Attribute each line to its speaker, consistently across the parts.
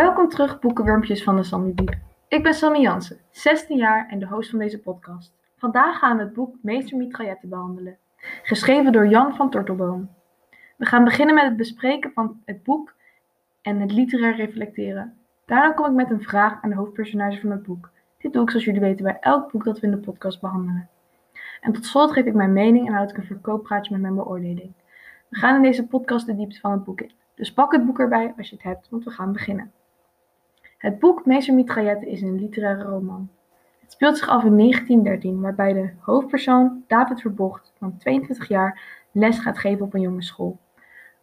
Speaker 1: Welkom terug, boekenwurmpjes van de Sammy Biep. Ik ben Sammy Jansen, 16 jaar en de host van deze podcast. Vandaag gaan we het boek Meester Mitraillette behandelen, geschreven door Jan van Tortelboom. We gaan beginnen met het bespreken van het boek en het literair reflecteren. Daarna kom ik met een vraag aan de hoofdpersonage van het boek. Dit doe ik zoals jullie weten bij elk boek dat we in de podcast behandelen. En tot slot geef ik mijn mening en houd ik een verkooppraatje met mijn beoordeling. We gaan in deze podcast de diepte van het boek in. Dus pak het boek erbij als je het hebt, want we gaan beginnen. Het boek Meester Mitraillette is een literaire roman. Het speelt zich af in 1913, waarbij de hoofdpersoon, David Verbocht, van 22 jaar, les gaat geven op een jongensschool.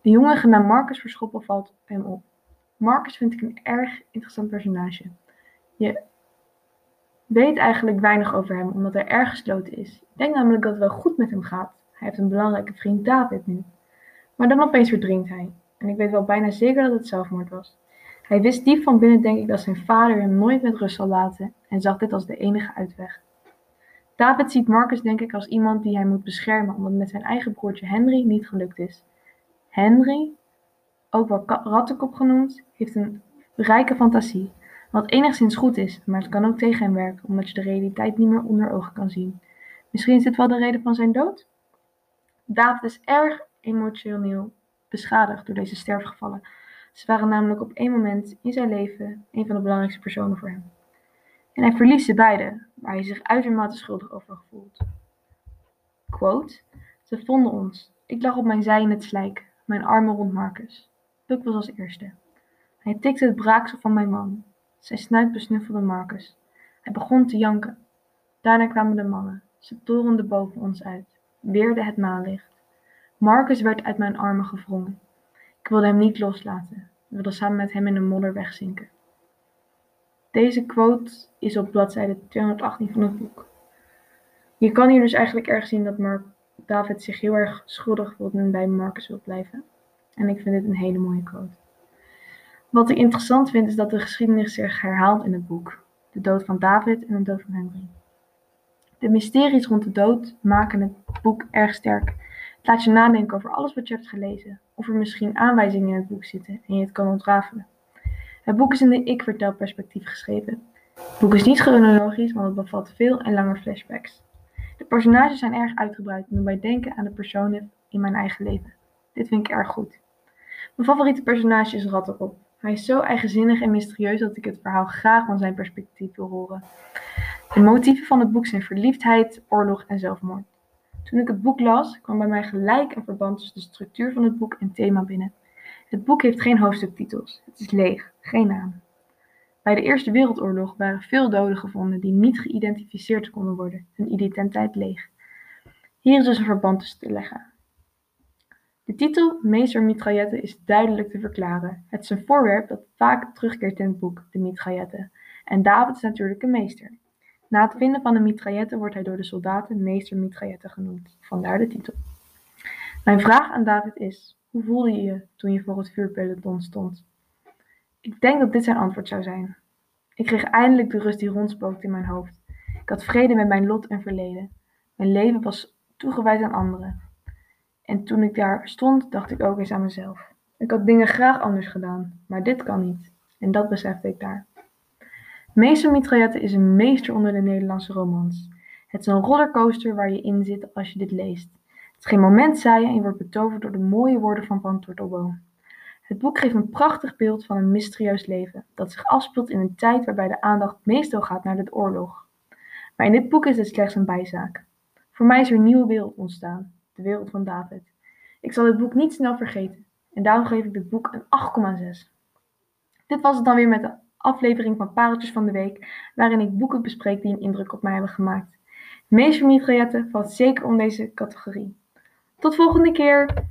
Speaker 1: De jongen genaamd Marcus Verschoppen valt hem op. Marcus vind ik een erg interessant personage. Je weet eigenlijk weinig over hem, omdat hij erg gesloten is. Ik denk namelijk dat het wel goed met hem gaat. Hij heeft een belangrijke vriend David nu. Maar dan opeens verdrinkt hij. En ik weet wel bijna zeker dat het zelfmoord was. Hij wist diep van binnen denk ik dat zijn vader hem nooit met rust zal laten en zag dit als de enige uitweg. David ziet Marcus denk ik als iemand die hij moet beschermen omdat met zijn eigen broertje Henry niet gelukt is. Henry, ook wel Rattenkop genoemd, heeft een rijke fantasie, wat enigszins goed is, maar het kan ook tegen hem werken omdat je de realiteit niet meer onder ogen kan zien. Misschien is dit wel de reden van zijn dood? David is erg emotioneel beschadigd door deze sterfgevallen. Ze waren namelijk op één moment in zijn leven een van de belangrijkste personen voor hem. En hij verliest ze beide, waar hij zich uitermate schuldig over gevoelt. Quote, ze vonden ons. Ik lag op mijn zij in het slijk, mijn armen rond Marcus. Puck was als eerste. Hij tikte het braaksel van mijn man. Zijn snuit besnuffelde Marcus. Hij begon te janken. Daarna kwamen de mannen. Ze torenden boven ons uit, weerde het maanlicht. Marcus werd uit mijn armen gevrongen. Ik wilde hem niet loslaten. Ik wilde samen met hem in de modder wegzinken. Deze quote is op bladzijde 218 van het boek. Je kan hier dus eigenlijk erg zien dat Mark David zich heel erg schuldig voelt en bij Marcus wil blijven. En ik vind dit een hele mooie quote. Wat ik interessant vind is dat de geschiedenis zich herhaalt in het boek. De dood van David en de dood van Henry. De mysteries rond de dood maken het boek erg sterk Laat je nadenken over alles wat je hebt gelezen, of er misschien aanwijzingen in het boek zitten en je het kan ontrafelen. Het boek is in de ik-vertelperspectief geschreven. Het boek is niet chronologisch, want het bevat veel en lange flashbacks. De personages zijn erg uitgebreid en doen mij denken aan de personen in mijn eigen leven. Dit vind ik erg goed. Mijn favoriete personage is Ratterop. Hij is zo eigenzinnig en mysterieus dat ik het verhaal graag van zijn perspectief wil horen. De motieven van het boek zijn verliefdheid, oorlog en zelfmoord. Toen ik het boek las, kwam bij mij gelijk een verband tussen de structuur van het boek en thema binnen. Het boek heeft geen hoofdstuktitels. Het is leeg, geen naam. Bij de Eerste Wereldoorlog waren veel doden gevonden die niet geïdentificeerd konden worden, hun identiteit leeg. Hier is dus een verband tussen te leggen. De titel Meester Mitraillette is duidelijk te verklaren. Het is een voorwerp dat vaak terugkeert in het boek, de mitraillette. En David is natuurlijk een meester. Na het vinden van de mitraillette wordt hij door de soldaten meester mitraillette genoemd, vandaar de titel. Mijn vraag aan David is: hoe voelde je je toen je voor het vuurpeloton stond? Ik denk dat dit zijn antwoord zou zijn. Ik kreeg eindelijk de rust die rondspookte in mijn hoofd. Ik had vrede met mijn lot en verleden. Mijn leven was toegewijd aan anderen. En toen ik daar stond, dacht ik ook eens aan mezelf. Ik had dingen graag anders gedaan, maar dit kan niet. En dat besefte ik daar. Meester Mitraillette is een meester onder de Nederlandse romans. Het is een rollercoaster waar je in zit als je dit leest. Het is geen moment saai en wordt betoverd door de mooie woorden van Van Tortelboom. Het boek geeft een prachtig beeld van een mysterieus leven, dat zich afspeelt in een tijd waarbij de aandacht meestal gaat naar de oorlog. Maar in dit boek is het slechts een bijzaak. Voor mij is er een nieuwe wereld ontstaan, de wereld van David. Ik zal dit boek niet snel vergeten en daarom geef ik dit boek een 8,6. Dit was het dan weer met de aflevering van Pareltjes van de Week, waarin ik boeken bespreek die een indruk op mij hebben gemaakt. Meester Mitraillette valt zeker om deze categorie. Tot volgende keer!